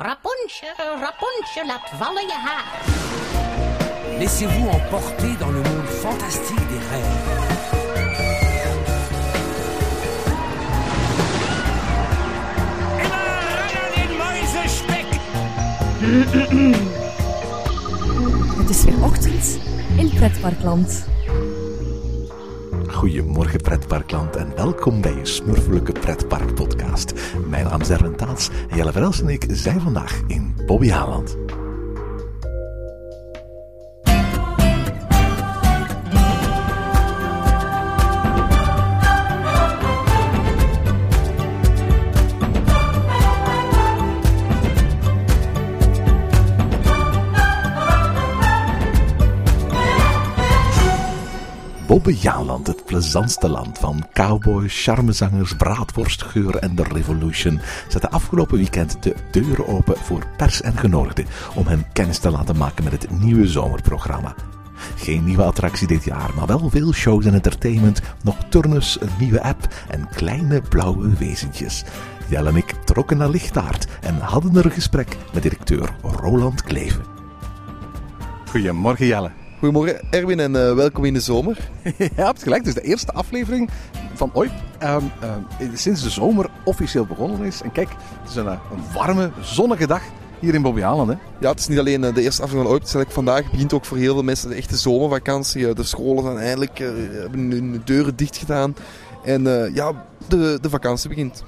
Rapunzel, Rapunzel, laat vallen je haar. Laissez-vous emporter dans le monde fantastique des rêves. Het is weer ochtend in Pretparkland. Goedemorgen pretparkland en welkom bij je smurfelijke pretparkpodcast. Mijn naam is Erwin Taats Jelle Verels en ik zijn vandaag in Bobbejaanland. Bobbejaanland, het plezantste land van cowboys, charmezangers, braadworstgeur en de revolution, zette afgelopen weekend de deuren open voor pers en genodigden om hen kennis te laten maken met het nieuwe zomerprogramma. Geen nieuwe attractie dit jaar, maar wel veel shows en entertainment, nocturnes, een nieuwe app en kleine blauwe wezentjes. Jelle en ik trokken naar Lichtaard en hadden er een gesprek met directeur Roland Kleven. Goedemorgen Jelle. Goedemorgen Erwin en eh, welkom in de zomer. ja, hebt gelijk. Het is de eerste aflevering van ooit ehm, ehm, sinds de zomer officieel begonnen is. En kijk, het is een, eh, een warme, zonnige dag hier in Bobbejaanland. Hè? Ja, het is niet alleen eh, de eerste aflevering van ooit. Eigenlijk vandaag begint ook voor heel veel mensen de echte zomervakantie. de scholen zijn eindelijk hebben hun deuren dicht gedaan. En ja, de, de vakantie begint.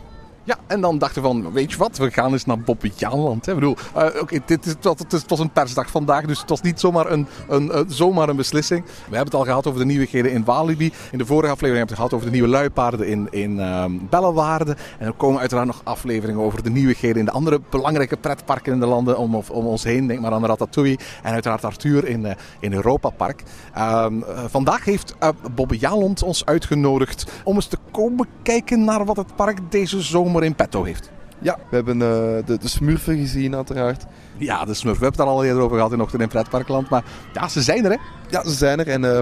Ja, en dan dachten we van, weet je wat, we gaan eens naar Bobbejaanland. Ik bedoel, okay, dit het, het was een persdag vandaag, dus het was niet zomaar een, een, zomaar een beslissing. We hebben het al gehad over de nieuwigheden in Walibi. In de vorige aflevering hebben we het gehad over de nieuwe luipaarden in, in um, Bellewaarde. En er komen uiteraard nog afleveringen over de nieuwigheden in de andere belangrijke pretparken in de landen om, om ons heen. Denk maar aan Ratatouille en uiteraard Arthur in, uh, in Europa Park. Um, uh, vandaag heeft uh, Bobbejaanland ons uitgenodigd om eens te komen kijken naar wat het park deze zomer in petto heeft. Ja, we hebben uh, de, de smurfen gezien uiteraard. Ja, de smurfen. We hebben het al eerder over gehad in Ochtend in Pretparkland. Maar ja, ze zijn er hè? Ja, ze zijn er. En uh,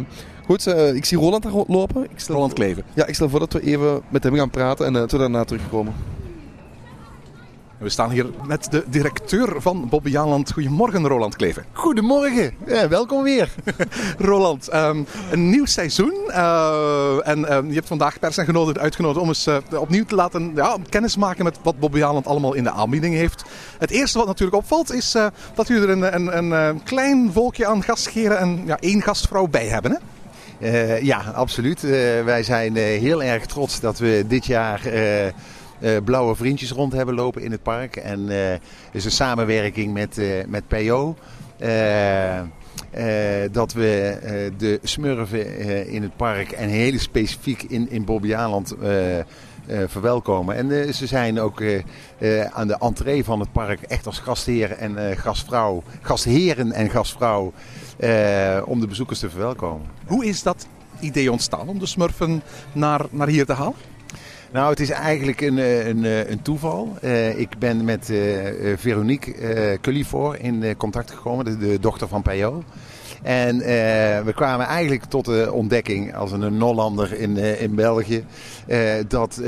goed, uh, ik zie Roland daar lopen. Ik stel Roland Kleven. Ja, ik stel voor dat we even met hem gaan praten en dat we daarna terugkomen. We staan hier met de directeur van Bobbejaanland. Goedemorgen, Roland Kleven. Goedemorgen, ja, welkom weer. Roland, um, een nieuw seizoen. Uh, en um, je hebt vandaag pers en genodigd uitgenodigd om eens uh, opnieuw te laten ja, kennis maken met wat Bobbejaanland allemaal in de aanbieding heeft. Het eerste wat natuurlijk opvalt is uh, dat jullie er een, een, een klein volkje aan gastgeren en ja, één gastvrouw bij hebben. Hè? Ja, absoluut. Wij zijn heel erg trots dat we dit jaar uh, blauwe vriendjes rond hebben lopen in het park. En uh, is een samenwerking met, uh, met PO. dat we de smurfen in het park en heel specifiek in, in Bobbejaanland verwelkomen. En ze zijn ook aan de entree van het park echt als gastheer en gastvrouw, gastheren en gastvrouw om de bezoekers te verwelkomen. Hoe is dat idee ontstaan om de smurfen naar, naar hier te halen? Nou, het is eigenlijk een, een, een toeval. Uh, ik ben met uh, Veronique uh, in contact gekomen, de, dochter van P.O. En we kwamen eigenlijk tot de ontdekking als een Nollander in, in België dat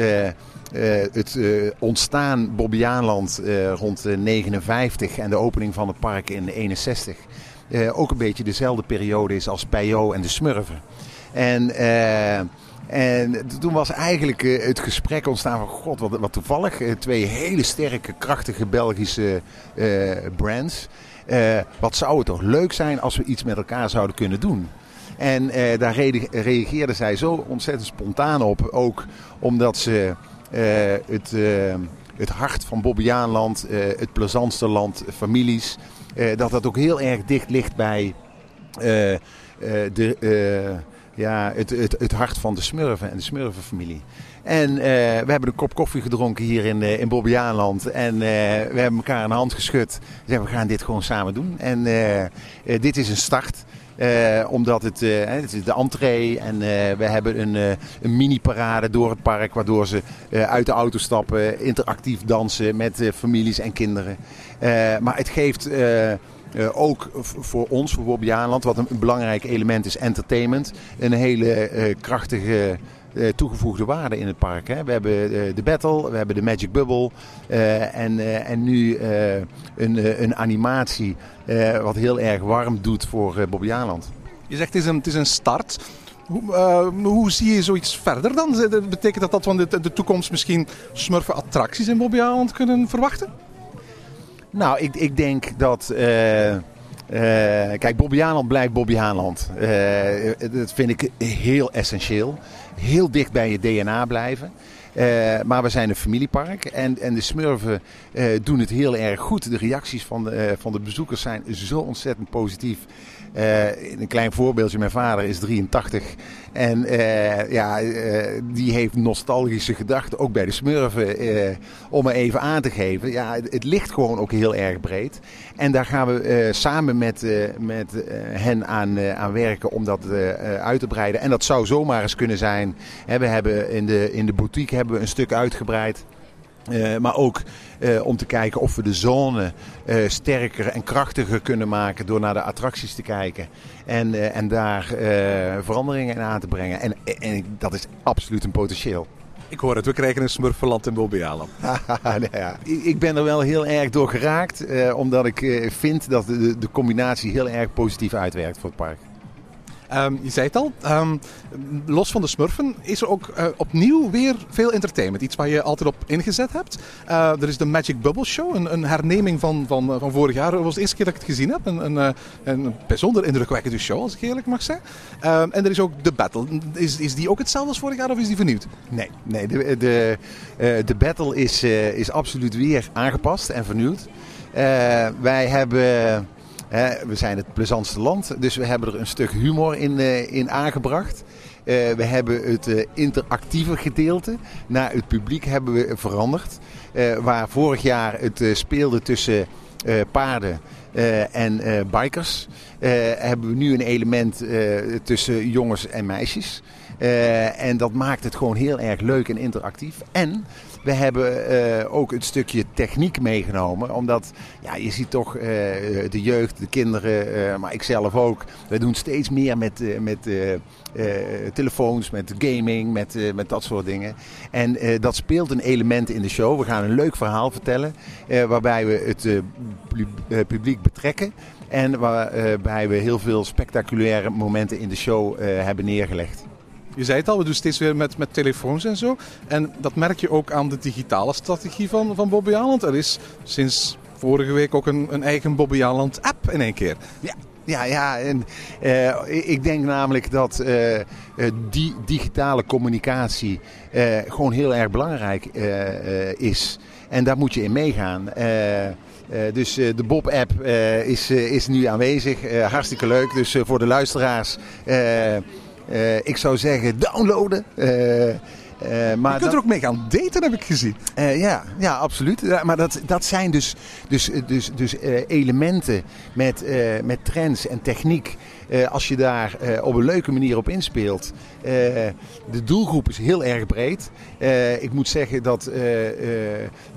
het ontstaan Bobbejaanland rond 59 en de opening van het park in 61 ook een beetje dezelfde periode is als P.O. en de Smurfen. En en toen was eigenlijk uh, het gesprek ontstaan van god, wat, wat toevallig. Uh, twee hele sterke, krachtige Belgische uh, brands. wat zou het toch leuk zijn als we iets met elkaar zouden kunnen doen. En daar re reageerden zij zo ontzettend spontaan op. Ook omdat ze het, het hart van Bobbejaanland, het plezantste land, families... dat dat ook heel erg dicht ligt bij de ja, het, het, het hart van de smurfen en de smurfenfamilie. En uh, we hebben een kop koffie gedronken hier in, uh, in Bobbejaanland. En uh, we hebben elkaar een hand geschud. We zeggen, we gaan dit gewoon samen doen. En dit is een start. omdat het, het is de entree en we hebben een, een mini-parade door het park. Waardoor ze uit de auto stappen, interactief dansen met families en kinderen. maar het geeft... Uh, ook voor ons, voor Bobbejaanland, wat een, belangrijk element is, entertainment. Een hele uh, krachtige eh, toegevoegde waarde in het park. Hè. We hebben eh, de Battle, we hebben de Magic Bubble eh, en, eh, en nu eh, een, eh, een animatie eh, wat heel erg warm doet voor eh, Bobby Aland. Je zegt het is een, het is een start. Hoe, eh, hoe zie je zoiets verder dan? Betekent dat dat we de, de toekomst misschien smurfen attracties in Bobby Island kunnen verwachten? Nou, ik, ik denk dat. eh, eh, kijk, Bobby Haaland blijft Bobby Haaland. Eh, dat vind ik heel essentieel. Heel dicht bij je DNA blijven. Eh, maar we zijn een familiepark en, en de smurfen eh, doen het heel erg goed. De reacties van de, eh, van de bezoekers zijn zo ontzettend positief. Eh, een klein voorbeeldje, mijn vader is 83 en eh, ja, eh, die heeft nostalgische gedachten, ook bij de smurfen, om er even aan te geven. Ja, het, ligt gewoon ook heel erg breed. En daar gaan we samen met, met hen aan, aan werken om dat uit te breiden. En dat zou zomaar eens kunnen zijn. We hebben in de, in de boutique hebben we een stuk uitgebreid. Maar ook eh, om te kijken of we de zone eh, sterker en krachtiger kunnen maken door naar de attracties te kijken. En, eh, en daar veranderingen in aan te brengen. En, en dat is absoluut een potentieel. Ik hoor het, we krijgen een smurfenland in. Nou ja, ik ik ben er wel heel erg door geraakt. eh, omdat ik eh, vind dat de, de combinatie heel erg positief uitwerkt voor het park. Ehm, je zei het al, ehm, los van de smurfen is er ook eh, opnieuw weer veel entertainment. Iets waar je altijd op ingezet hebt. Eh, er is de Magic Bubble Show, een, een herneming van, van, eh, van vorig jaar. Dat was de eerste keer dat ik het gezien heb. Een, een, een bijzonder indrukwekkende show, als ik eerlijk mag zeggen. Ehm, en er is ook de Battle. Is, is die ook hetzelfde als vorig jaar of is die vernieuwd? Nee, nee de, de, de battle is, is absoluut weer aangepast en vernieuwd. Wij hebben, we zijn het plezantste land, dus we hebben er een stuk humor in, eh, in aangebracht. Eh, we hebben het eh, interactieve gedeelte naar het publiek hebben we veranderd. Waar vorig jaar het speelde tussen paarden en bikers, hebben we nu een element tussen jongens en meisjes. En dat maakt het gewoon heel erg leuk en interactief. En we hebben eh, ook een stukje techniek meegenomen. Omdat ja, je ziet toch eh, de jeugd, de kinderen, eh, maar ik zelf ook. We doen steeds meer met, met telefoons, met gaming, met, met dat soort dingen. En dat speelt een element in de show. We gaan een leuk verhaal vertellen. waarbij we het pub- publiek betrekken. En waarbij we heel veel spectaculaire momenten in de show hebben neergelegd. Je zei het al, we doen steeds weer met, met telefoons en zo. En dat merk je ook aan de digitale strategie van, van Bobby Island. Er is sinds vorige week ook een, een eigen Bobby Island app in één keer. Ja, ja, ja. En, eh, ik denk namelijk dat eh, eh, die digitale communicatie gewoon heel erg belangrijk is. En daar moet je in meegaan. Dus de Bob-app is, is nu aanwezig. Hartstikke leuk. Dus voor de luisteraars, ik zou zeggen downloaden. Eh, eh, maar Je kunt dat- er ook mee gaan daten, heb ik gezien. eh, ja, ja, absoluut. Ja, maar dat, dat zijn dus, dus, dus, dus eh, elementen met, eh, met trends en techniek. Eh, als je daar eh, op een leuke manier op inspeelt. Eh, de doelgroep is heel erg breed. Ik moet zeggen dat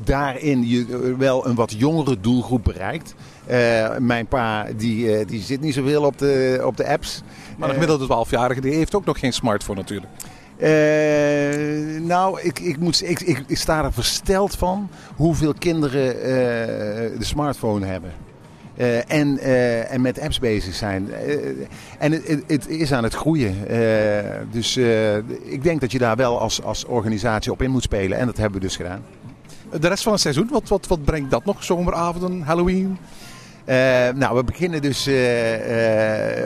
daarin je wel een wat jongere doelgroep bereikt. Mijn pa die, die zit niet zoveel op de, op de apps. Maar de gemiddelde 12-jarige die heeft ook nog geen smartphone natuurlijk. nou, ik, ik, moet, ik, ik, ik sta er versteld van hoeveel kinderen de smartphone hebben. Eh, en, eh, en met apps bezig zijn. Eh, en het, is aan het groeien. Dus ik denk dat je daar wel als, als organisatie op in moet spelen. En dat hebben we dus gedaan. De rest van het seizoen, wat, wat, wat brengt dat nog? Zomeravonden, Halloween? Nou, we beginnen dus.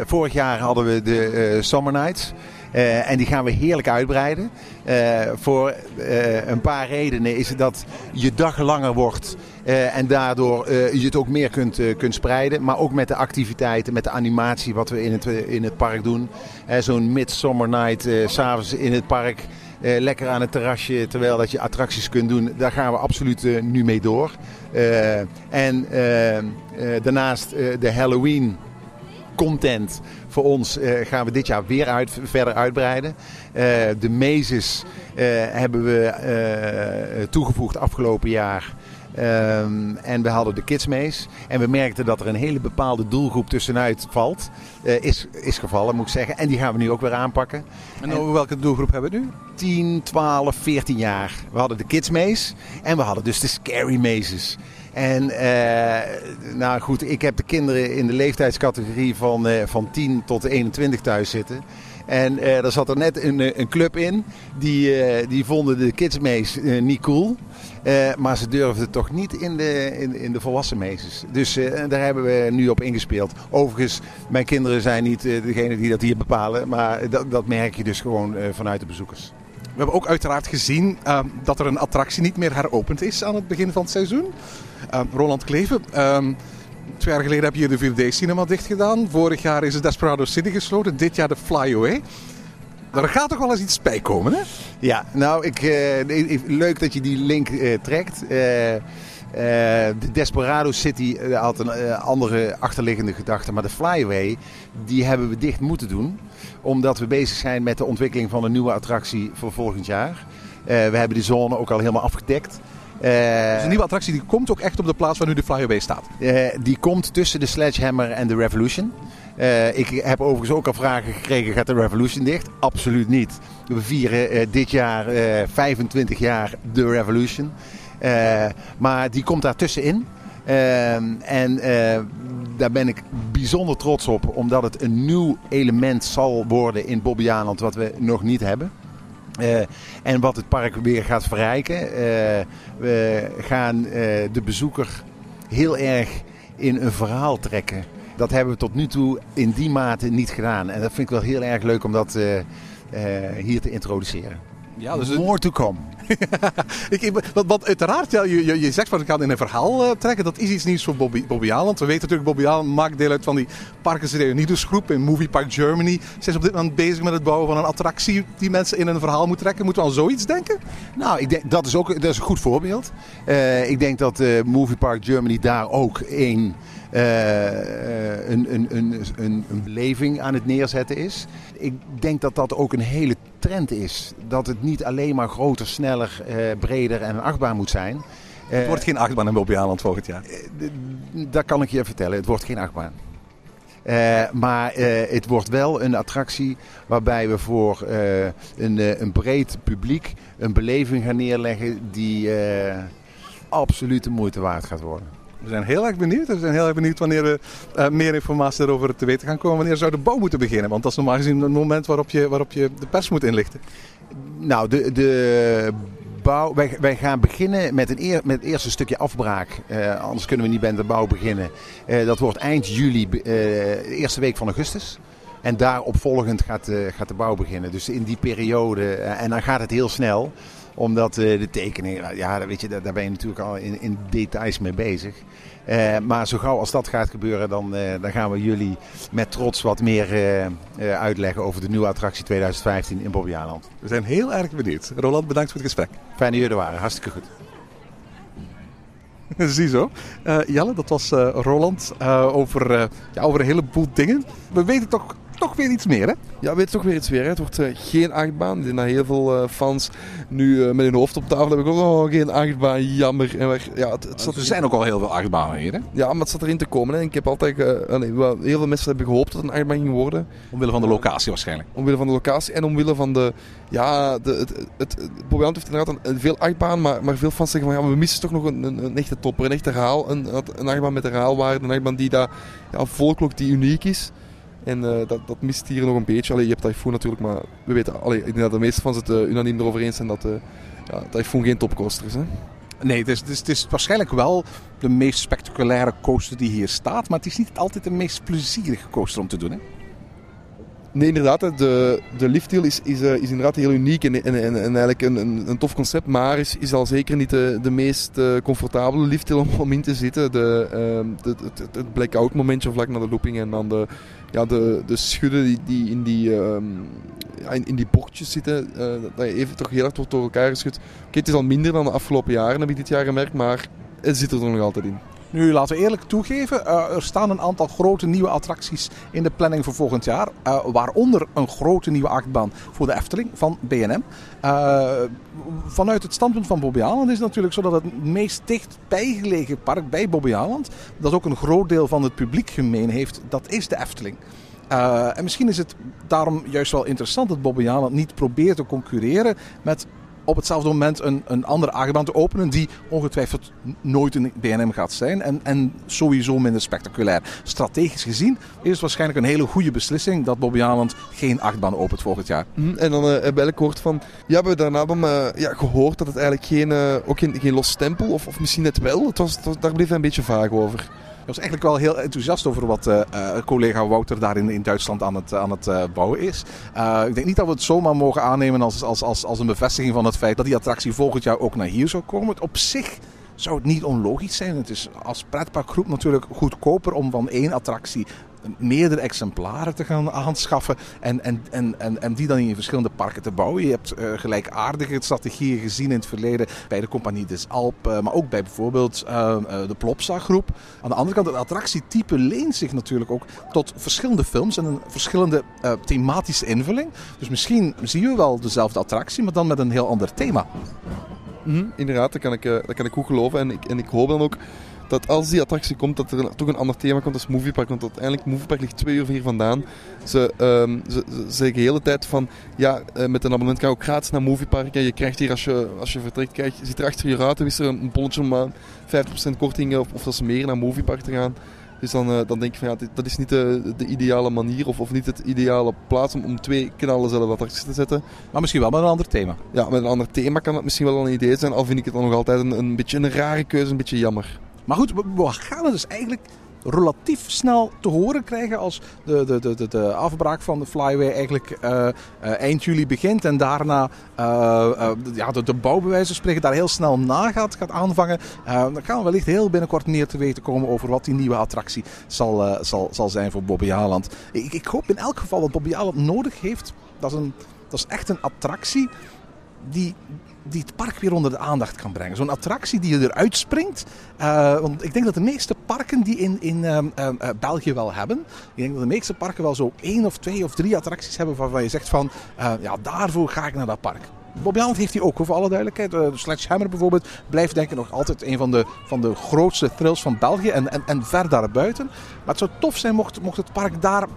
vorig jaar hadden we de Summer Nights. En die gaan we heerlijk uitbreiden. Voor een paar redenen is het dat je dag langer wordt. Eh, en daardoor eh, je het ook meer kunt, eh, kunt spreiden. Maar ook met de activiteiten, met de animatie wat we in het, eh, in het park doen. Eh, Zo'n Midsummer Night, eh, s'avonds in het park. eh, lekker aan het terrasje, terwijl dat je attracties kunt doen. Daar gaan we absoluut eh, nu mee door. Eh, en eh, eh, daarnaast eh, de Halloween content voor ons eh, gaan we dit jaar weer uit, verder uitbreiden. Eh, de mazes eh, hebben we eh, toegevoegd afgelopen jaar. Ehm, en we hadden de kidsmees. En we merkten dat er een hele bepaalde doelgroep tussenuit valt. Eh, is, is gevallen, moet ik zeggen. En die gaan we nu ook weer aanpakken. En over welke doelgroep hebben we nu? 10, 12, 14 jaar. We hadden de kidsmees. En we hadden dus de scary mazes. En eh, nou goed, ik heb de kinderen in de leeftijdscategorie van, eh, van 10 tot 21 thuis zitten. En er zat er net een, een club in. Die, die vonden de kidsmees eh, niet cool. Eh, maar ze durfden toch niet in de, in, in de volwassen meesters. Dus eh, daar hebben we nu op ingespeeld. Overigens, mijn kinderen zijn niet eh, degene die dat hier bepalen. Maar dat, dat merk je dus gewoon vanuit de bezoekers. We hebben ook uiteraard gezien eh, dat er een attractie niet meer heropend is aan het begin van het seizoen. Eh, Roland Kleven, ehm, twee jaar geleden heb je de 4D-cinema dicht gedaan. Vorig jaar is het Desperado City gesloten. Dit jaar de Flyaway. Er gaat toch wel eens iets bij komen, hè? Ja, nou, ik, eh, leuk dat je die link eh, trekt. Eh, de Desperado City had een andere achterliggende gedachte. Maar de Flyaway, die hebben we dicht moeten doen. Omdat we bezig zijn met de ontwikkeling van een nieuwe attractie voor volgend jaar. We hebben die zone ook al helemaal afgedekt. Eh, Dus een nieuwe attractie die komt ook echt op de plaats waar nu de Flyaway staat. die komt tussen de Sledgehammer en de Revolution. Eh, ik heb overigens ook al vragen gekregen, gaat de Revolution dicht? Absoluut niet. We vieren eh, dit jaar eh, 25 jaar de Revolution. Eh, maar die komt daar tussenin. Eh, en eh, daar ben ik bijzonder trots op, omdat het een nieuw element zal worden in Bobbejaanland wat we nog niet hebben. Eh, en wat het park weer gaat verrijken. Eh, we gaan eh, de bezoeker heel erg in een verhaal trekken. Dat hebben we tot nu toe in die mate niet gedaan. En dat vind ik wel heel erg leuk om dat eh, eh, hier te introduceren. Ja, dus het- More to come. Ik, want uiteraard, ja, je, je, je zegt van ik ga in een verhaal eh, trekken. Dat is iets nieuws voor Bobby, Bobby Aland. We weten natuurlijk, Bobby Aland maakt deel uit van die Parkers Reunidos groep in Movie Park Germany. Ze is op dit moment bezig met het bouwen van een attractie die mensen in een verhaal moet trekken. Moeten we aan zoiets denken? Nou, ik denk, dat is ook dat is een goed voorbeeld. Eh, ik denk dat eh, Movie Park Germany daar ook een, een, een, een, een, een beleving aan het neerzetten is. Ik denk dat dat ook een hele trend is. Dat het niet alleen maar groter, sneller, eh, breder en een achtbaan moet zijn. Eh, Het wordt geen achtbaan in Bobby Aland volgend jaar. dat kan ik je vertellen. Het wordt geen achtbaan. Eh, maar eh, het wordt wel een attractie waarbij we voor eh, een, eh, een breed publiek een beleving gaan neerleggen die eh, absoluut de moeite waard gaat worden. We zijn heel erg benieuwd. We zijn heel erg benieuwd wanneer we eh, meer informatie daarover te weten gaan komen. Wanneer zou de bouw moeten beginnen? Want dat is normaal gezien het moment waarop je, waarop je de pers moet inlichten. Nou, de, de bouw, wij, wij gaan beginnen met, een eer, met het eerste stukje afbraak. Eh, anders kunnen we niet bij de bouw beginnen. Eh, dat wordt eind juli, de eerste week van augustus. En daaropvolgend gaat, gaat de bouw beginnen. Dus in die periode, en dan gaat het heel snel. Omdat eh, de tekeningen, ja, weet je, daar, ben je natuurlijk al in, in details mee bezig. Eh, maar zo gauw als dat gaat gebeuren, dan, eh, dan gaan we jullie met trots wat meer uitleggen over de nieuwe attractie 2015 in Bobbejaanland. We zijn heel erg benieuwd. Roland, bedankt voor het gesprek. Fijn dat jullie er waren, hartstikke goed. Ziezo. Jelle, dat was Roland over, ja, over een heleboel dingen. We weten toch, toch weer iets meer, hè? Ja, weet toch weer iets weer. Hè? Het wordt eh, geen achtbaan. Ik denk dat heel veel eh, fans nu eh, met hun hoofd op tafel hebben. Oh, geen achtbaan, jammer. En waar, ja, het, het zat Er zijn ook al heel veel achtbanen hier, hè? Ja, maar het zat erin te komen. Hè. Ik heb altijd... eh, wel, heel veel mensen hebben gehoopt dat het een achtbaan ging worden. Omwille van de locatie waarschijnlijk. Omwille van de locatie en omwille van de... Ja, de, het, het, het, heeft inderdaad een, een veel achtbaan. Maar, maar veel fans zeggen van... Ja, we missen toch nog een, een, een echte topper. Een echte herhaal. Een, een achtbaan met herhaalwaarde. Een achtbaan die daar... Ja, volklok die uniek is. En eh, dat, dat mist hier nog een beetje. Allee, je hebt Typhoon natuurlijk, maar we weten... Allee, dat de meeste fans het eh, unaniem erover eens zijn dat... eh ja, Typhoon geen topcoaster is. Nee, het is, het, is, het is waarschijnlijk wel de meest spectaculaire coaster die hier staat. Maar het is niet altijd de meest plezierige coaster om te doen, hè? Nee, inderdaad. De, de lifthill is, is, eh, is inderdaad heel uniek en, en, en, en eigenlijk een, een, een tof concept. Maar is, is al zeker niet de, de meest eh, comfortabele lifthill om, in te zitten. De, ehm, het, het- blackout momentje vlak na de looping en dan de, ja, de, de schudden die, die in die... ehm, ja, in, in die bochtjes zitten, eh, dat je even toch heel hard wordt door elkaar geschud. Oké, het is al minder dan de afgelopen jaren, heb ik dit jaar gemerkt, maar het zit er nog altijd in. Nu, laten we eerlijk toegeven, uh, er staan een aantal grote nieuwe attracties in de planning voor volgend jaar. Uh, waaronder een grote nieuwe achtbaan voor de Efteling van BNM. Uh, vanuit het standpunt van Bobby is het natuurlijk zo dat het meest dichtbij gelegen park bij Bobby Aland, dat ook een groot deel van het publiek gemeen heeft, dat is de Efteling. En misschien is het daarom juist wel interessant dat Bobby Aland niet probeert te concurreren met op hetzelfde moment een, een andere achtbaan te openen die ongetwijfeld nooit een BNM gaat zijn en, en sowieso minder spectaculair. Strategisch gezien is het waarschijnlijk een hele goede beslissing dat Bobby Aland geen achtbaan opent volgend jaar. Mm, en dan uh, hebben we gehoord van, ja, we hebben daarna dan, uh, ja, gehoord dat het eigenlijk geen, uh, ook geen, geen los stempel, of, of misschien net wel, het was, het was, daar bleef hij een beetje vaag over. Was eigenlijk wel heel enthousiast over wat uh, collega Wouter daar in, in Duitsland aan het, aan het uh, bouwen is. ik denk niet dat we het zomaar mogen aannemen als, als, als, als een bevestiging van het feit dat die attractie volgend jaar ook naar hier zou komen. Op zich zou het niet onlogisch zijn. Het is als pretparkgroep natuurlijk goedkoper om van één attractie meerdere exemplaren te gaan aanschaffen en, en, en, en, en die dan in verschillende parken te bouwen. Je hebt uh, gelijkaardige strategieën gezien in het verleden bij de Compagnie des Alpes, uh, maar ook bij bijvoorbeeld uh, de Plopsa groep. Aan de andere kant, het attractietype leent zich natuurlijk ook tot verschillende films en een verschillende thematische invulling. Dus misschien zien we wel dezelfde attractie, maar dan met een heel ander thema. Mm, inderdaad, dat kan, ik, dat kan ik goed geloven en ik, en ik hoop dan ook dat als die attractie komt, dat er toch een ander thema komt als Moviepark. Want uiteindelijk, Moviepark ligt twee uur hier vandaan. Ze, um, ze, ze zeggen de hele tijd van, ja, uh, met een abonnement kan je ook gratis naar Moviepark. En je krijgt hier, als je, als je vertrekt, krijg, je ziet er achter je ruiten, is er een bolletje om uh, 50% korting of, of zelfs meer naar Moviepark te gaan. Dus dan, uh, dan denk je van ja, dit, dat is niet de, de ideale manier of, of niet het ideale plaats om, om twee kanalen dezelfde attracties te zetten. Maar misschien wel met een ander thema. Ja, met een ander thema kan dat misschien wel een idee zijn. Al vind ik het dan nog altijd een, een beetje een rare keuze, een beetje jammer. Maar goed, we gaan het dus eigenlijk relatief snel te horen krijgen als de, de, de, de, afbraak van de Flyway eigenlijk uh, uh, eind juli begint en daarna uh, ja, de, de bouwbewijzen spreken daar heel snel na gaat, gaat aanvangen. dan gaan we wellicht heel binnenkort meer te weten komen over wat die nieuwe attractie zal, zal, zal zijn voor Bobby Aland. Ik, ik hoop in elk geval dat Bobby Aland nodig heeft. Dat is, een, dat is echt een attractie die, die het park weer onder de aandacht kan brengen. Zo'n attractie die eruit springt. Uh, want ik denk dat de meeste parken die in, in uh, uh, België wel hebben. Ik denk dat de meeste parken wel zo één of twee of drie attracties hebben waarvan je zegt van ja, daarvoor ga ik naar dat park. Aland heeft hij ook, voor alle duidelijkheid. de Sledgehammer bijvoorbeeld blijft denk ik nog altijd een van de, van de grootste thrills van België en, en, en ver daarbuiten. Maar het zou tof zijn mocht, mocht het park daar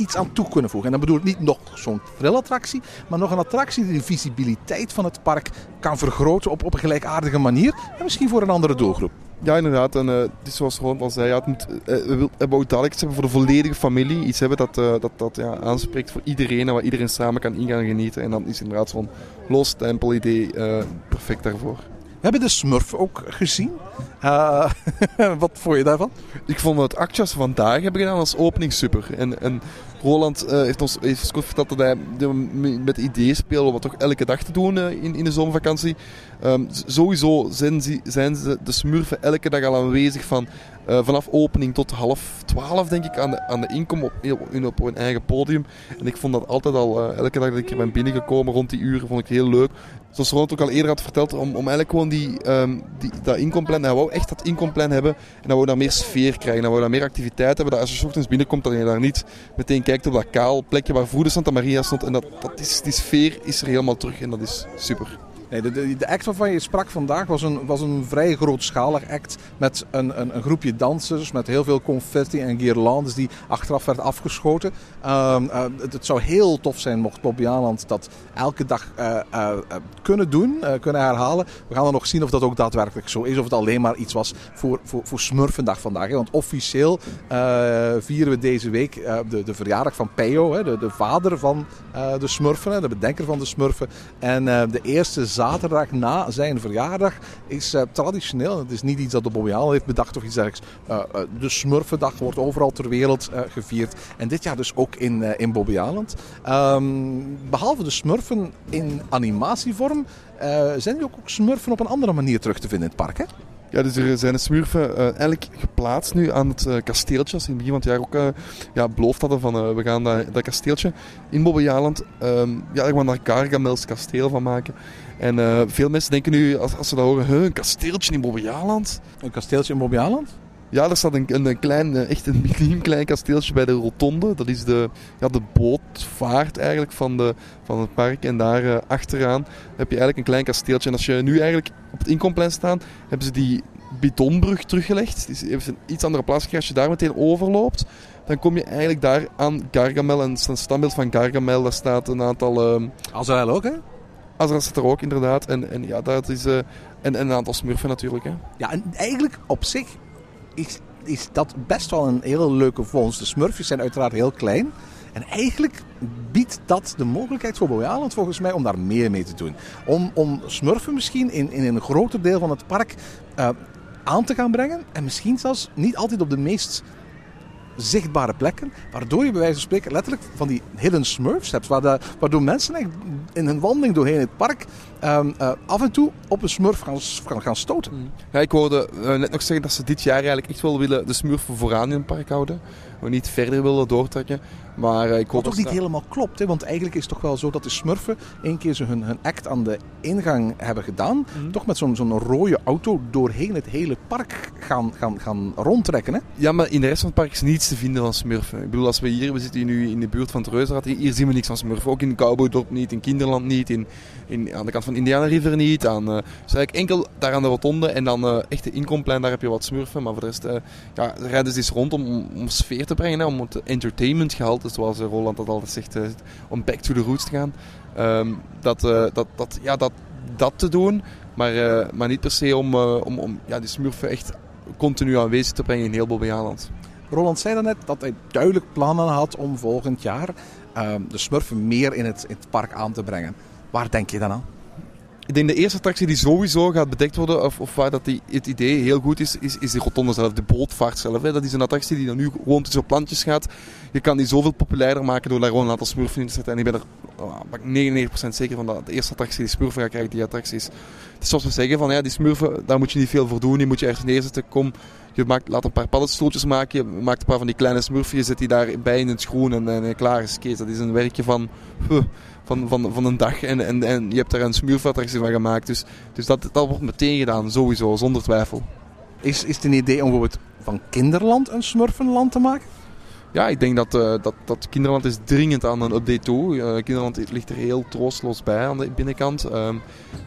iets aan toe kunnen voegen. En dan bedoel ik niet nog zo'n thrillattractie, maar nog een attractie die de visibiliteit van het park kan vergroten op, op een gelijkaardige manier. En misschien voor een andere doelgroep. Ja, inderdaad. En uh, is zoals Ron al zei, ja, het moet, uh, we hebben ook dadelijk iets hebben voor de volledige familie. Iets hebben dat, uh, dat, dat ja, aanspreekt voor iedereen en waar iedereen samen kan in gaan genieten. En dan is inderdaad zo'n los tempelidee perfect daarvoor. We hebben de Smurf ook gezien. Uh, wat vond je daarvan? Ik vond het actjes vandaag hebben gedaan als opening super. En, en Roland uh, heeft ons heeft verteld dat hij met ideeën speelde wat toch elke dag te doen uh, in, in de zomervakantie. Um, sowieso zijn, zijn de smurfen elke dag al aanwezig van uh, vanaf opening tot half twaalf denk ik aan de, aan de inkom op, op, op hun eigen podium. En ik vond dat altijd al, elke dag dat ik er ben binnengekomen rond die uren, vond ik heel leuk. Zoals Roland ook al eerder had verteld, om, om eigenlijk gewoon die, um, die, dat inkomplan, hij wou echt dat inkomplan hebben en dan wou daar meer sfeer krijgen, dan wou daar meer activiteit hebben. Dat als je ochtends binnenkomt, dat je daar niet meteen kijkt op dat kaal plekje waar vroeger Santa Maria stond. En dat, dat is, die sfeer is er helemaal terug en dat is super. Nee, de, de, act waarvan je sprak vandaag was een, was een vrij grootschalig act. Met een, een, een groepje dansers, met heel veel confetti en guirlandes die achteraf werd afgeschoten. Uh, uh, het, zou heel tof zijn mocht Bobby Aland dat elke dag uh, kunnen doen, kunnen herhalen. We gaan dan nog zien of dat ook daadwerkelijk zo is. Of het alleen maar iets was voor, voor, voor Smurfendag vandaag. Hè. Want officieel vieren we deze week de, de verjaardag van Peyo, hè, de, de vader van de Smurfen, de bedenker van de Smurfen. En de eerste zaterdag na zijn verjaardag is uh, traditioneel. Het is niet iets dat de Bobby Aland heeft bedacht of iets dergelijks. Uh, uh, de Smurfendag wordt overal ter wereld gevierd. En dit jaar dus ook in, in Bobby Aland. Um, behalve de Smurfen in animatievorm zijn er ook, ook Smurfen op een andere manier terug te vinden in het park. Hè? Ja, dus er zijn de smurfen eh, eigenlijk geplaatst nu aan het eh, kasteeltje. Als in het begin van het jaar ook eh, ja, beloofd hadden van we gaan dat, dat kasteeltje in Bobbejaanland, ehm ja, gaan naar Gargamels kasteel van maken. En veel mensen denken nu, als, als ze dat horen, een kasteeltje in Bobbejaanland? Een kasteeltje in Bobbejaanland? Ja, er staat een, een, een klein, eh, echt een miniem klein kasteeltje bij de rotonde. Dat is de, ja, de bootvaart eigenlijk van, de, van het park. En daar eh, achteraan heb je eigenlijk een klein kasteeltje. En als je nu eigenlijk op het inkomplein staat, hebben ze die betonbrug teruggelegd. Die is even een iets andere plaats gekregen. Als je daar meteen overloopt, dan kom je eigenlijk daar aan Gargamel. En het standbeeld van Gargamel, daar staat een aantal... ehm Azrael ook, hè? Azrael staat er ook inderdaad. En, en ja, dat is... eh, en, en een aantal smurfen natuurlijk, hè. Ja, en eigenlijk op zich is, dat best wel een hele leuke vondst. De smurfjes zijn uiteraard heel klein. En eigenlijk biedt dat de mogelijkheid voor Bobbejaanland volgens mij om daar meer mee te doen. Om, om smurfen misschien in, in een groter deel van het park eh, aan te gaan brengen. En misschien zelfs niet altijd op de meest zichtbare plekken. Waardoor je bij wijze van spreken letterlijk van die hidden smurfs hebt. Waardoor mensen in hun wandeling doorheen het park ehm, eh, af en toe op een smurf gaan, gaan, stoten. Ik hoorde eh, net nog zeggen dat ze dit jaar eigenlijk echt wel willen de smurfen vooraan in het park houden. We niet verder willen doortrekken. Maar eh, ik hoop Wat ook niet helemaal klopt, hè? want eigenlijk is het toch wel zo dat de smurfen één keer ze hun, hun act aan de ingang hebben gedaan. Toch met zo'n zo'n rode auto doorheen het hele park gaan, gaan, gaan rondtrekken. Hè? Ja, maar in de rest van het park is niets te vinden van smurfen. Ik bedoel, als we hier, we zitten hier nu in de buurt van het Reuzenrad, hier, zien we niks van smurfen. Ook in Cowboydorp niet, in Kinderland niet, in, in, aan de kant van Indiana River niet. Aan, eh, dus eigenlijk enkel daar aan de rotonde en dan eh echt de inkomplein, daar heb je wat smurfen. Maar voor de rest eh, ja, rijden ze eens rond om, om, om sfeer te brengen, hè, om het entertainment gehalte, zoals eh, Roland dat altijd zegt, eh, om back to the roots te gaan. Ehm, dat, eh, dat, dat, ja, dat, dat te doen, maar, maar niet per se om, eh, om, om ja, die smurfen echt continu aanwezig te brengen in heel Bobbejaanland. Roland zei daarnet dat hij duidelijk plannen had om volgend jaar ehm, de smurfen meer in het, in het park aan te brengen. Waar denk je dan aan? Ik denk de eerste attractie die sowieso gaat bedekt worden, of, of waar dat die, het idee heel goed is, is, is de rotonde zelf, de bootvaart zelf. Hè. Dat is een attractie die dan nu gewoon tussen plantjes gaat. Je kan die zoveel populairder maken door daar gewoon een aantal smurfen in te zetten. En ik ben er oh, ben ik 99% zeker van dat de eerste attractie die smurfen gaat krijgen, die attractie is. Het is zoals we zeggen, van, ja, die smurfen, daar moet je niet veel voor doen. Die moet je ergens neerzetten. Kom, je maakt, laat een paar paddenstoeltjes maken. Je maakt een paar van die kleine smurfen. Je zet die daarbij in het groen en, en klaar is Kees. Dat is een werkje van... van, van, van een dag en, en, en je hebt daar een smurfattractie van gemaakt. Dus, dus dat, dat wordt meteen gedaan, sowieso, zonder twijfel. Is, is het een idee om bijvoorbeeld van Kinderland een smurfenland te maken? Ja, ik denk dat, eh, dat, dat Kinderland is dringend aan een update toe. Eh, Kinderland ligt er heel troosteloos bij aan de binnenkant. Ehm,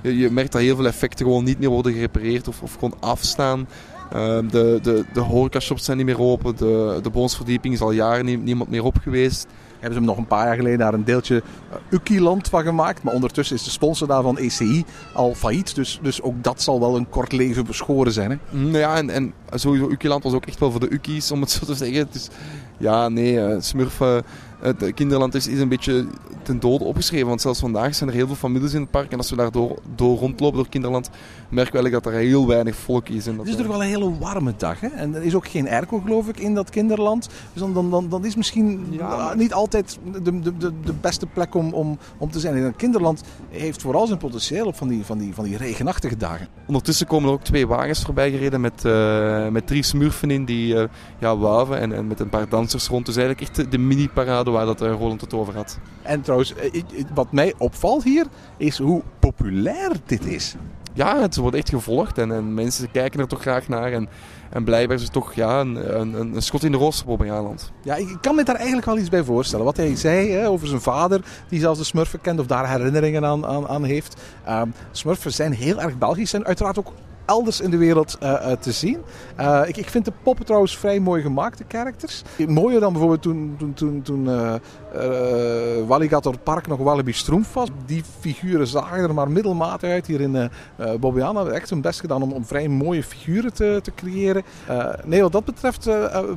je, je merkt dat heel veel effecten gewoon niet meer worden gerepareerd of, of gewoon afstaan. Ehm, de, de, de horecashops zijn niet meer open. De, de boonsverdieping is al jaren nie- niemand meer op geweest. Hebben ze hem nog een paar jaar geleden daar een deeltje uh, Ukiland van gemaakt. Maar ondertussen is de sponsor daarvan ECI al failliet. Dus, dus ook dat zal wel een kort leven beschoren zijn. Hè? Nou ja, en, en sowieso Ukiland was ook echt wel voor de Ukies, om het zo te zeggen. Dus ja, nee, eh, Smurf, het Kinderland is, is een beetje ten dode opgeschreven. Want zelfs vandaag zijn er heel veel families in het park. En als we daar door, door rondlopen door Kinderland, merken we eigenlijk dat er heel weinig volk is. En dat, Het is eh, toch wel een hele warme dag. Hè? En er is ook geen airco, geloof ik, in dat kinderland. Dus dan, dan, dan, dan is misschien Ja. uh, niet altijd de, de, de, de beste plek om, om, om te zijn. En het kinderland heeft vooral zijn potentieel op van die, van die, van die regenachtige dagen. Ondertussen komen er ook twee wagens voorbij gereden met, eh, met drie smurfen in die eh, ja, wuiven en, en met een paar dansers rond. Dus eigenlijk echt de, de waar dat, eh, Roland het over had. En trouwens, eh, wat mij opvalt hier, is hoe populair dit is. Ja, het wordt echt gevolgd en, en mensen kijken er toch graag naar. En, en blijkbaar is het toch ja, een, een, een schot in de roos op Bobbejaanland. Ja, ik kan me daar eigenlijk wel iets bij voorstellen. Wat hij zei hè, over zijn vader, die zelfs de smurfen kent of daar herinneringen aan, aan, aan heeft. Ehm, smurfen zijn heel erg Belgisch en uiteraard ook elders in de wereld eh, eh, te zien. Eh, ik, ik vind de poppen trouwens vrij mooi gemaakt, de characters. Mooier dan bijvoorbeeld toen, toen, toen, toen Walligator Park nog Wallaby Stroomf was. Die figuren zagen er maar middelmatig uit hier in Bobbejaanland. Hebben echt hun best gedaan om, om vrij mooie figuren te, te creëren. Nee, wat dat betreft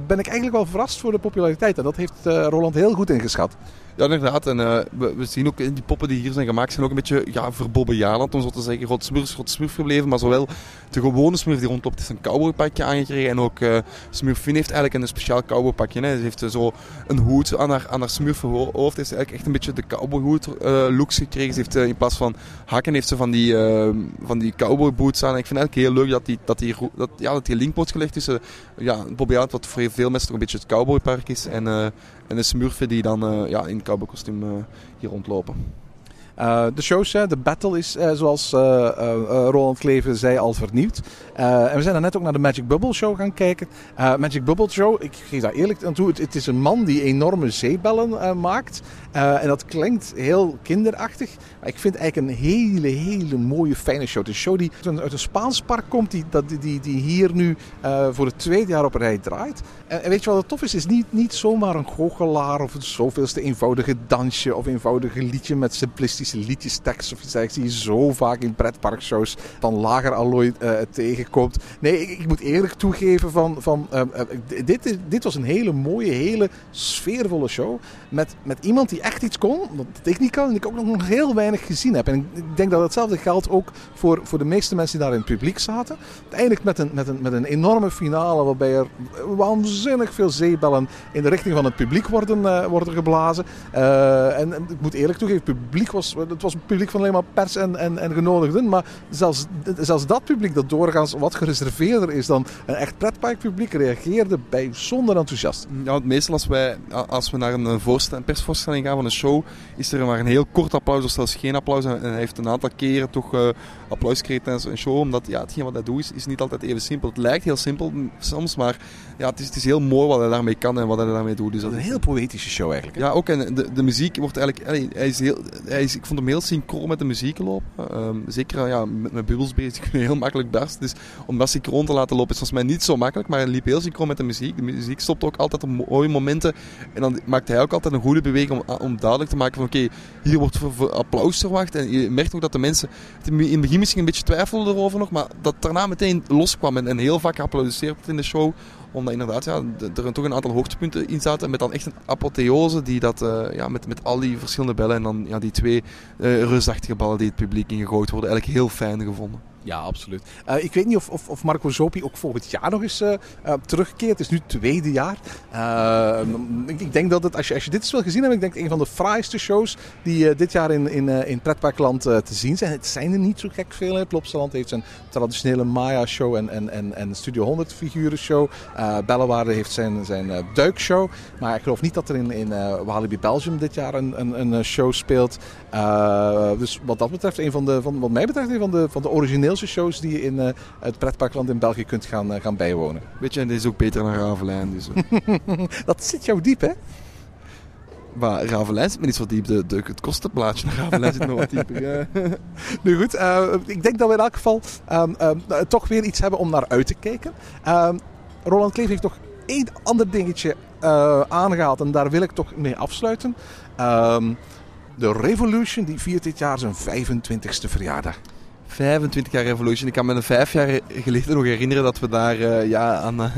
ben ik eigenlijk wel verrast voor de populariteit. En dat heeft Roland heel goed ingeschat. Ja, inderdaad. En eh, we, zien ook in die poppen die hier zijn gemaakt, zijn ook een beetje ja, voor Bobbejaanland, om zo te zeggen. Rot smurf, rot smurf gebleven. Maar zowel de gewone Smurf die rondloopt heeft een cowboypakje aangekregen. En ook uh, Smurfin heeft eigenlijk een speciaal cowboypakje. Hè. Ze heeft uh, zo een hoed aan haar, aan haar hoofd. Heeft ze eigenlijk echt een beetje de cowboyhoed looks gekregen. Ze heeft in plaats van hakken heeft ze van die, van die cowboyboots aan. En ik vind het eigenlijk heel leuk dat die, dat die, dat, ja, dat die link wordt gelegd tussen ja, Bobby wat voor veel mensen toch een beetje het cowboypark is. En, en de Smurfen die dan ja, in cowboykostuum hier rondlopen. Uh, de shows, de battle is, uh, zoals uh, Roland Kleven zei, al vernieuwd. en we zijn net ook naar de Magic Bubble Show gaan kijken. Magic Bubble Show, ik geef daar eerlijk aan toe, het, het is een man die enorme zeebellen maakt. en dat klinkt heel kinderachtig. Maar ik vind het eigenlijk een hele, hele mooie, fijne show. Het is een show die uit een Spaans park komt, die, die, die, die hier nu voor het tweede jaar op rij draait. En, weet je wat het tof is? Het is niet, niet zomaar een goochelaar of een zoveelste eenvoudige dansje of eenvoudige liedje met simplistisch liedjestekst of iets dergelijks die je zo vaak in pretparkshows van lager allooi uh, tegenkomt. Nee, ik, ik, moet eerlijk toegeven van, van uh, dit, dit was een hele mooie, hele sfeervolle show. Met, met iemand die echt iets kon, wat ik niet kan en ik ook nog heel weinig gezien heb. En ik denk dat hetzelfde geldt ook voor, voor de meeste mensen die daar in het publiek zaten. Uiteindelijk met een, met een, met een enorme finale waarbij er waanzinnig veel zeebellen in de richting van het publiek worden, worden geblazen. en, en, ik moet eerlijk toegeven, het publiek was het was een publiek van alleen maar pers en, en, en genodigden. Maar zelfs, zelfs dat publiek, dat doorgaans wat gereserveerder is dan een echt pretparkpubliek, reageerde bij zonder enthousiast. Ja, meestal als, wij, als we naar een, voorstel, een persvoorstelling gaan van een show, is er maar een heel kort applaus of zelfs geen applaus. En hij heeft een aantal keren toch uh, applaus gekregen tijdens een show. Omdat ja, hetgeen wat hij doet is, is niet altijd even simpel. Het lijkt heel simpel soms, maar ja, het, is, het is heel mooi wat hij daarmee kan en wat hij daarmee doet. Dus dat is een heel poëtische show eigenlijk. Ja, ook. En de, de muziek wordt eigenlijk... Hij is heel, hij is, ik vond hem heel synchroon met de muziek lopen. Um, zeker ja, met mijn bubbels bezig heel makkelijk barsten. Dus om dat synchroon te laten lopen is volgens mij niet zo makkelijk. Maar hij liep heel synchroon met de muziek. De muziek stopt ook altijd op mooie momenten. En dan maakt hij ook altijd een goede beweging om, duidelijk te maken van oké, hier wordt voor, applaus verwacht. En je merkt ook dat de mensen in het begin misschien een beetje twijfelden erover nog. Maar dat daarna meteen loskwam en, heel vaak geapplaudiseerd wordt in de show omdat inderdaad ja, er toch een aantal hoogtepunten in zaten. Met dan echt een apotheose die dat, uh, ja, met, met al die verschillende bellen. En dan ja, die twee uh, reusachtige ballen die het publiek ingegooid worden. Eigenlijk heel fijn gevonden. Ja, absoluut. Uh, ik weet niet of, of, of Marco Zopi ook volgend jaar nog eens uh, terugkeert. Het is nu het tweede jaar. Ik, ik, denk dat het, als je, als je dit eens wil gezien hebben, ik denk een van de fraaiste shows die dit jaar in, in, in Pretparkland te zien zijn. Het zijn er niet zo gek veel. Plopsaland heeft zijn traditionele Maya-show en, en, en, en Studio 100 figuren-show. Bellewaarde heeft zijn, zijn duikshow. Maar ik geloof niet dat er in, in Walibi Belgium dit jaar een, een, een show speelt. dus wat dat betreft, een van de, van, wat mij betreft, een van de, van de origineel shows die je in uh, het pretparkland in België kunt gaan, uh, gaan bijwonen. Weet je, en dit is ook beter dan Ravelijn. Dus, dat zit jou diep, hè? Maar Ravelijn zit me niet zo diep. De, de, het kostenplaatje naar Ravelijn zit nog wat dieper. Ja. nu goed, ik denk dat we in elk geval um, um, toch weer iets hebben om naar uit te kijken. Um, Roland Kleef heeft nog één ander dingetje aangehaald en daar wil ik toch mee afsluiten. de Revolution die viert dit jaar zijn 25ste verjaardag. 25 jaar Revolution. Ik kan me een vijf jaar geleden nog herinneren dat we daar uh, ja, aan, uh,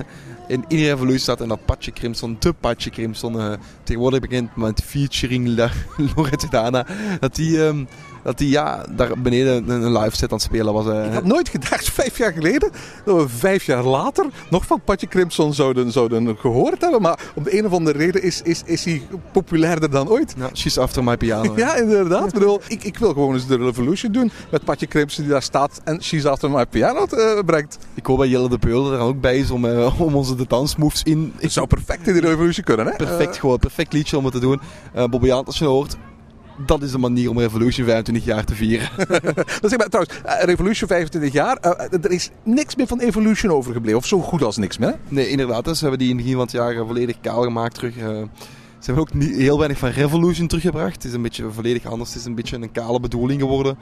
in, in Revolution zaten. En dat Patje Crimson, de Patje Crimson, uh, tegenwoordig bekend met featuring Lorette Dana, dat die... Um, dat hij ja, daar beneden een live set aan het spelen was. Ik had nooit gedacht, vijf jaar geleden, dat we vijf jaar later nog van Patje Crimson zouden, zouden gehoord hebben. Maar om de een of andere reden is, is, is hij populairder dan ooit. Ja, she's after my piano. ja, inderdaad. ik, bedoel, ik, ik wil gewoon eens de Revolution doen met Patje Crimson die daar staat en she's after my piano uh, brengt. Ik hoop dat Jelle de Peul er ook bij is om, uh, om onze de dansmoves in... Het zou perfect in de Revolution kunnen, hè? Perfect, gewoon. Perfect liedje om het te doen. Uh, Bobby als je hoort, dat is de manier om Revolution 25 jaar te vieren. dat zeg maar, trouwens, eh, Revolution 25 jaar, uh, er is niks meer van Evolution overgebleven. Of zo goed als niks meer. Nee, inderdaad. Dus we hebben die in het begin van het jaar volledig kaal gemaakt terug. Ze hebben ook niet, heel weinig van Revolution teruggebracht. Het is een beetje volledig anders. Het is een beetje een kale bedoeling geworden.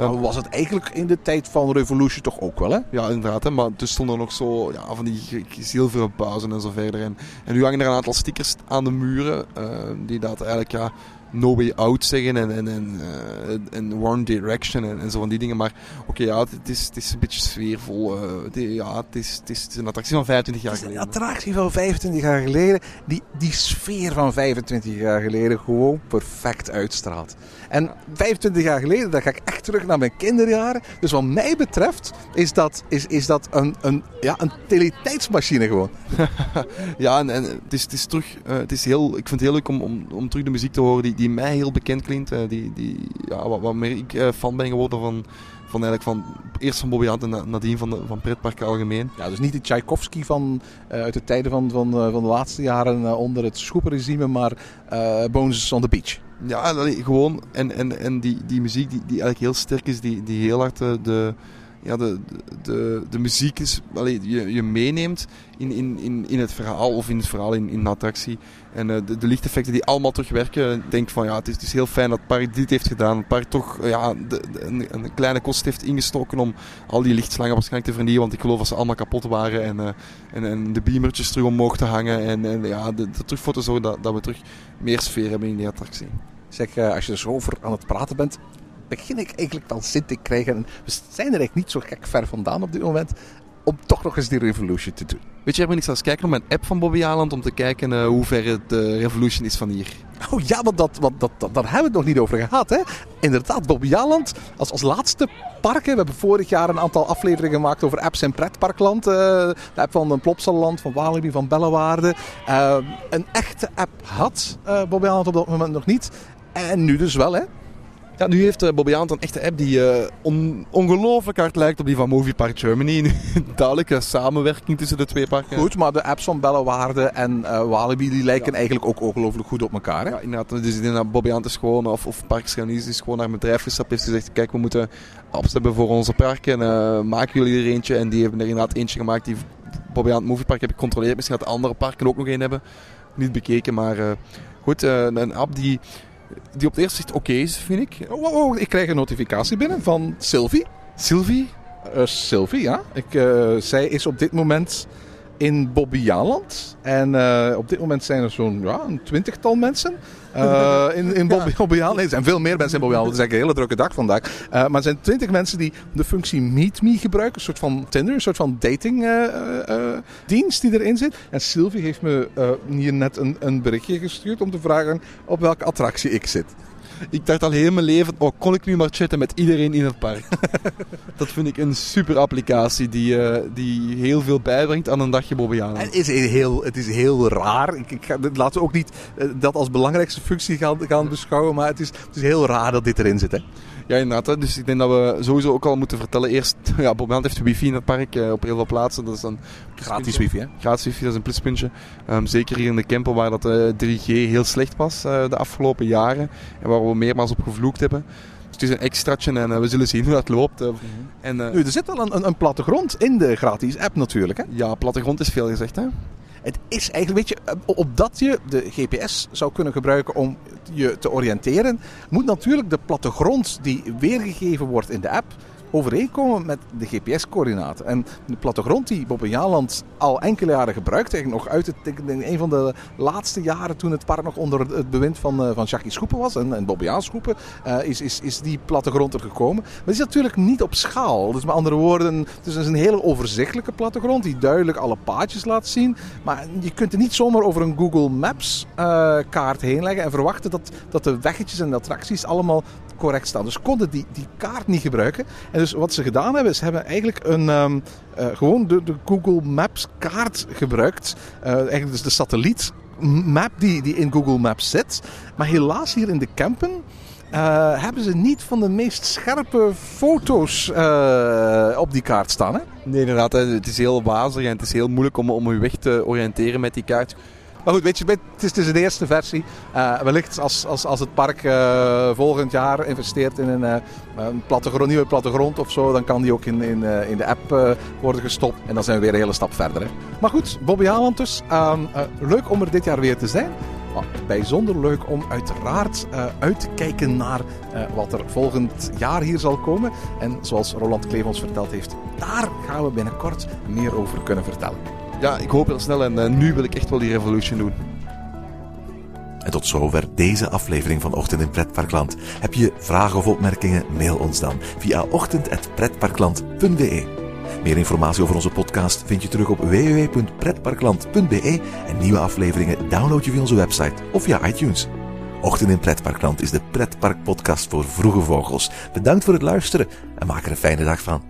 Uh, was het eigenlijk in de tijd van Revolution toch ook wel, hè? Ja, inderdaad. Hè? Maar toen stonden er nog zo ja, van die zilveren buizen en zo verder. En, en nu hangen er een aantal stickers aan de muren. Uh, die dat eigenlijk ja, No Way Out zeggen en, en, en, eh, en One Direction en, en zo van die dingen. Maar oké, ja, het is, het is een beetje sfeervol. eh, het, ja, het is, het, is, het is een attractie van 25 jaar is een geleden. attractie van 25 jaar geleden, die die sfeer van 25 jaar geleden gewoon perfect uitstraalt. En 25 jaar geleden, dan ga ik echt terug naar mijn kinderjaren. Dus wat mij betreft is dat, is, is dat een, een, ja, een teletijdsmachine gewoon. Ja, en, en het, is, het is terug. eh, het is heel, ik vind het heel leuk om, om, om terug de muziek te horen die, die mij heel bekend klinkt. eh, die, die, ja, wat, wat meer ik eh, fan ben geworden van, van, eigenlijk van eerst van Bobby Hunt en na- nadien van, de, van pretparken algemeen. Ja, dus niet de Tchaikovsky van, eh, uit de tijden van, van, van de laatste jaren onder het schoepenregime, maar eh Bones on the Beach. Ja, gewoon. En, en, en die, die muziek die, die eigenlijk heel sterk is, die, die heel hard de, ja, de, de, de muziek is, allee, je, je meeneemt in, in, in, in het verhaal of in het verhaal in, in de attractie. En eh, de, de lichteffecten die allemaal terugwerken. Ik denk van ja, het is, het is heel fijn dat het park dit heeft gedaan. Het park toch eh, ja, een, een kleine kost heeft ingestoken om al die lichtslangen waarschijnlijk te vernieuwen. Want ik geloof dat ze allemaal kapot waren. En, eh, en, en de beamertjes terug omhoog te hangen. En, en ja, de, terug voor te zorgen dat, dat we terug meer sfeer hebben in die attractie. Zeg, eh, als je er zo over aan het praten bent, begin ik eigenlijk wel zin te krijgen. En we zijn er eigenlijk niet zo gek ver vandaan op dit moment. Om toch nog eens die Revolution te doen. Weet je, ik zal eens kijken op mijn app van Bobby Aland om te kijken eh, hoe ver het de Revolution is van hier. Oh ja, want, dat, want dat, dat, daar hebben we het nog niet over gehad. Hè? Inderdaad, Bobby Jaland als, als laatste park. hè. We hebben vorig jaar een aantal afleveringen gemaakt over apps in pretparkland. eh, de app van Plopsaland, van Walibi, van Bellewaarde. Een echte app had Bobby Jaland op dat moment nog niet. En nu dus wel, hè? Ja, nu heeft eh, Bobby Aland een echte app die on- ongelooflijk hard lijkt op die van Movie Park Germany. Nu, Duidelijke samenwerking tussen de twee parken. Goed, maar de apps van Bellewaarde en eh, Walibi die lijken eigenlijk ook ongelooflijk goed op elkaar. Hè? Ja, inderdaad. Dus Aland is gewoon, of, of Park Scandinavisch is gewoon naar een bedrijf gestapt heeft gezegd, kijk, we moeten apps hebben voor onze parken. eh maken jullie er eentje? En die hebben er inderdaad eentje gemaakt die Bobby Aland Movie Park heb ik gecontroleerd. Misschien dat de andere parken ook nog één hebben. Niet bekeken, maar goed. een app die, die op het eerste zicht oké is, vind ik. Oh, oh, oh, ik krijg een notificatie binnen van Sylvie. Sylvie? Eh, Sylvie, ja. Ik, eh, zij is op dit moment in Bobbejaanland. En eh, op dit moment zijn er zo'n ja, een twintigtal mensen eh, in, in. Nee, er zijn veel meer mensen in Bobbejaanland. Het is eigenlijk een hele drukke dag vandaag. Eh, maar er zijn twintig mensen die de functie Meet Me gebruiken. Een soort van Tinder, een soort van datingdienst die erin zit. En Sylvie heeft me hier net een, een berichtje gestuurd om te vragen op welke attractie ik zit. Ik dacht al heel mijn leven, oh, kon ik nu maar chatten met iedereen in het park. dat vind ik een super applicatie die, eh, die heel veel bijbrengt aan een dagje Bobbejaanland. Het is heel, het is heel raar. Ik, ik ga, laten we ook niet eh, dat als belangrijkste functie gaan, gaan beschouwen. Maar het is, het is heel raar dat dit erin zit. Hè? Ja, inderdaad. Hè. Dus ik denk dat we sowieso ook al moeten vertellen. Eerst, ja, Bobbejaanland heeft wifi in het park eh, op heel veel plaatsen. Dat is dan Gratis wifi, hè? Gratis wifi, dat is een pluspuntje. Ehm, zeker hier in de Kempen waar dat eh, 3G heel slecht was eh, de afgelopen jaren. En waar we meermaals op gevloekt hebben. Dus het is een extraatje en eh, we zullen zien hoe dat loopt. eh. En, eh, Nu, er zit wel een, een, een plattegrond in de gratis app natuurlijk. Hè? ja, plattegrond is veel gezegd. Hè? Het is eigenlijk, weet je, eh, opdat je de GPS zou kunnen gebruiken om je te oriënteren, moet natuurlijk de plattegrond die weergegeven wordt in de app overeenkomen met de GPS-coördinaten. En de plattegrond die Bobbejaanland al enkele jaren gebruikt, eigenlijk nog uit het, denk een van de laatste jaren toen het park nog onder het bewind van, eh, van Jackie Schoepen was en, en Bobbejaan Schoepen, eh, is, is, is die plattegrond er gekomen. Maar het is natuurlijk niet op schaal. Dus met andere woorden, het is een hele overzichtelijke plattegrond die duidelijk alle paadjes laat zien. Maar je kunt er niet zomaar over een Google Maps eh, kaart heen leggen en verwachten dat, dat de weggetjes en de attracties allemaal correct staan. Dus konden die, die kaart niet gebruiken. En dus wat ze gedaan hebben, is hebben eigenlijk een, ehm, eh, gewoon de, de Google Maps kaart gebruikt. Eh, eigenlijk dus de satelliet map die, die in Google Maps zit. Maar helaas hier in de Kempen eh, hebben ze niet van de meest scherpe foto's op die kaart staan. Hè? Nee, inderdaad. Het is heel wazig en het is heel moeilijk om, om je weg te oriënteren met die kaart. Maar goed, weet je, het is, is een eerste versie. Eh, wellicht als, als, als het park eh, volgend jaar investeert in een, eh, een plattegrond, nieuwe plattegrond of zo, dan kan die ook in, in, in de app worden gestopt. En dan zijn we weer een hele stap verder. Hè. Maar goed, Bobby Haaland dus. Ehm, eh, leuk om er dit jaar weer te zijn. Maar bijzonder leuk om uiteraard uit te kijken naar wat er volgend jaar hier zal komen. En zoals Roland Kleef ons verteld heeft, daar gaan we binnenkort meer over kunnen vertellen. Ja, ik hoop heel snel en eh, nu wil ik echt wel die revolution doen. En tot zover deze aflevering van Ochtend in Pretparkland. Heb je vragen of opmerkingen? Mail ons dan via ochtend.pretparkland.be. Meer informatie over onze podcast vind je terug op www.pretparkland.be en nieuwe afleveringen download je via onze website of via iTunes. Ochtend in Pretparkland is de pretparkpodcast voor vroege vogels. Bedankt voor het luisteren en maak er een fijne dag van.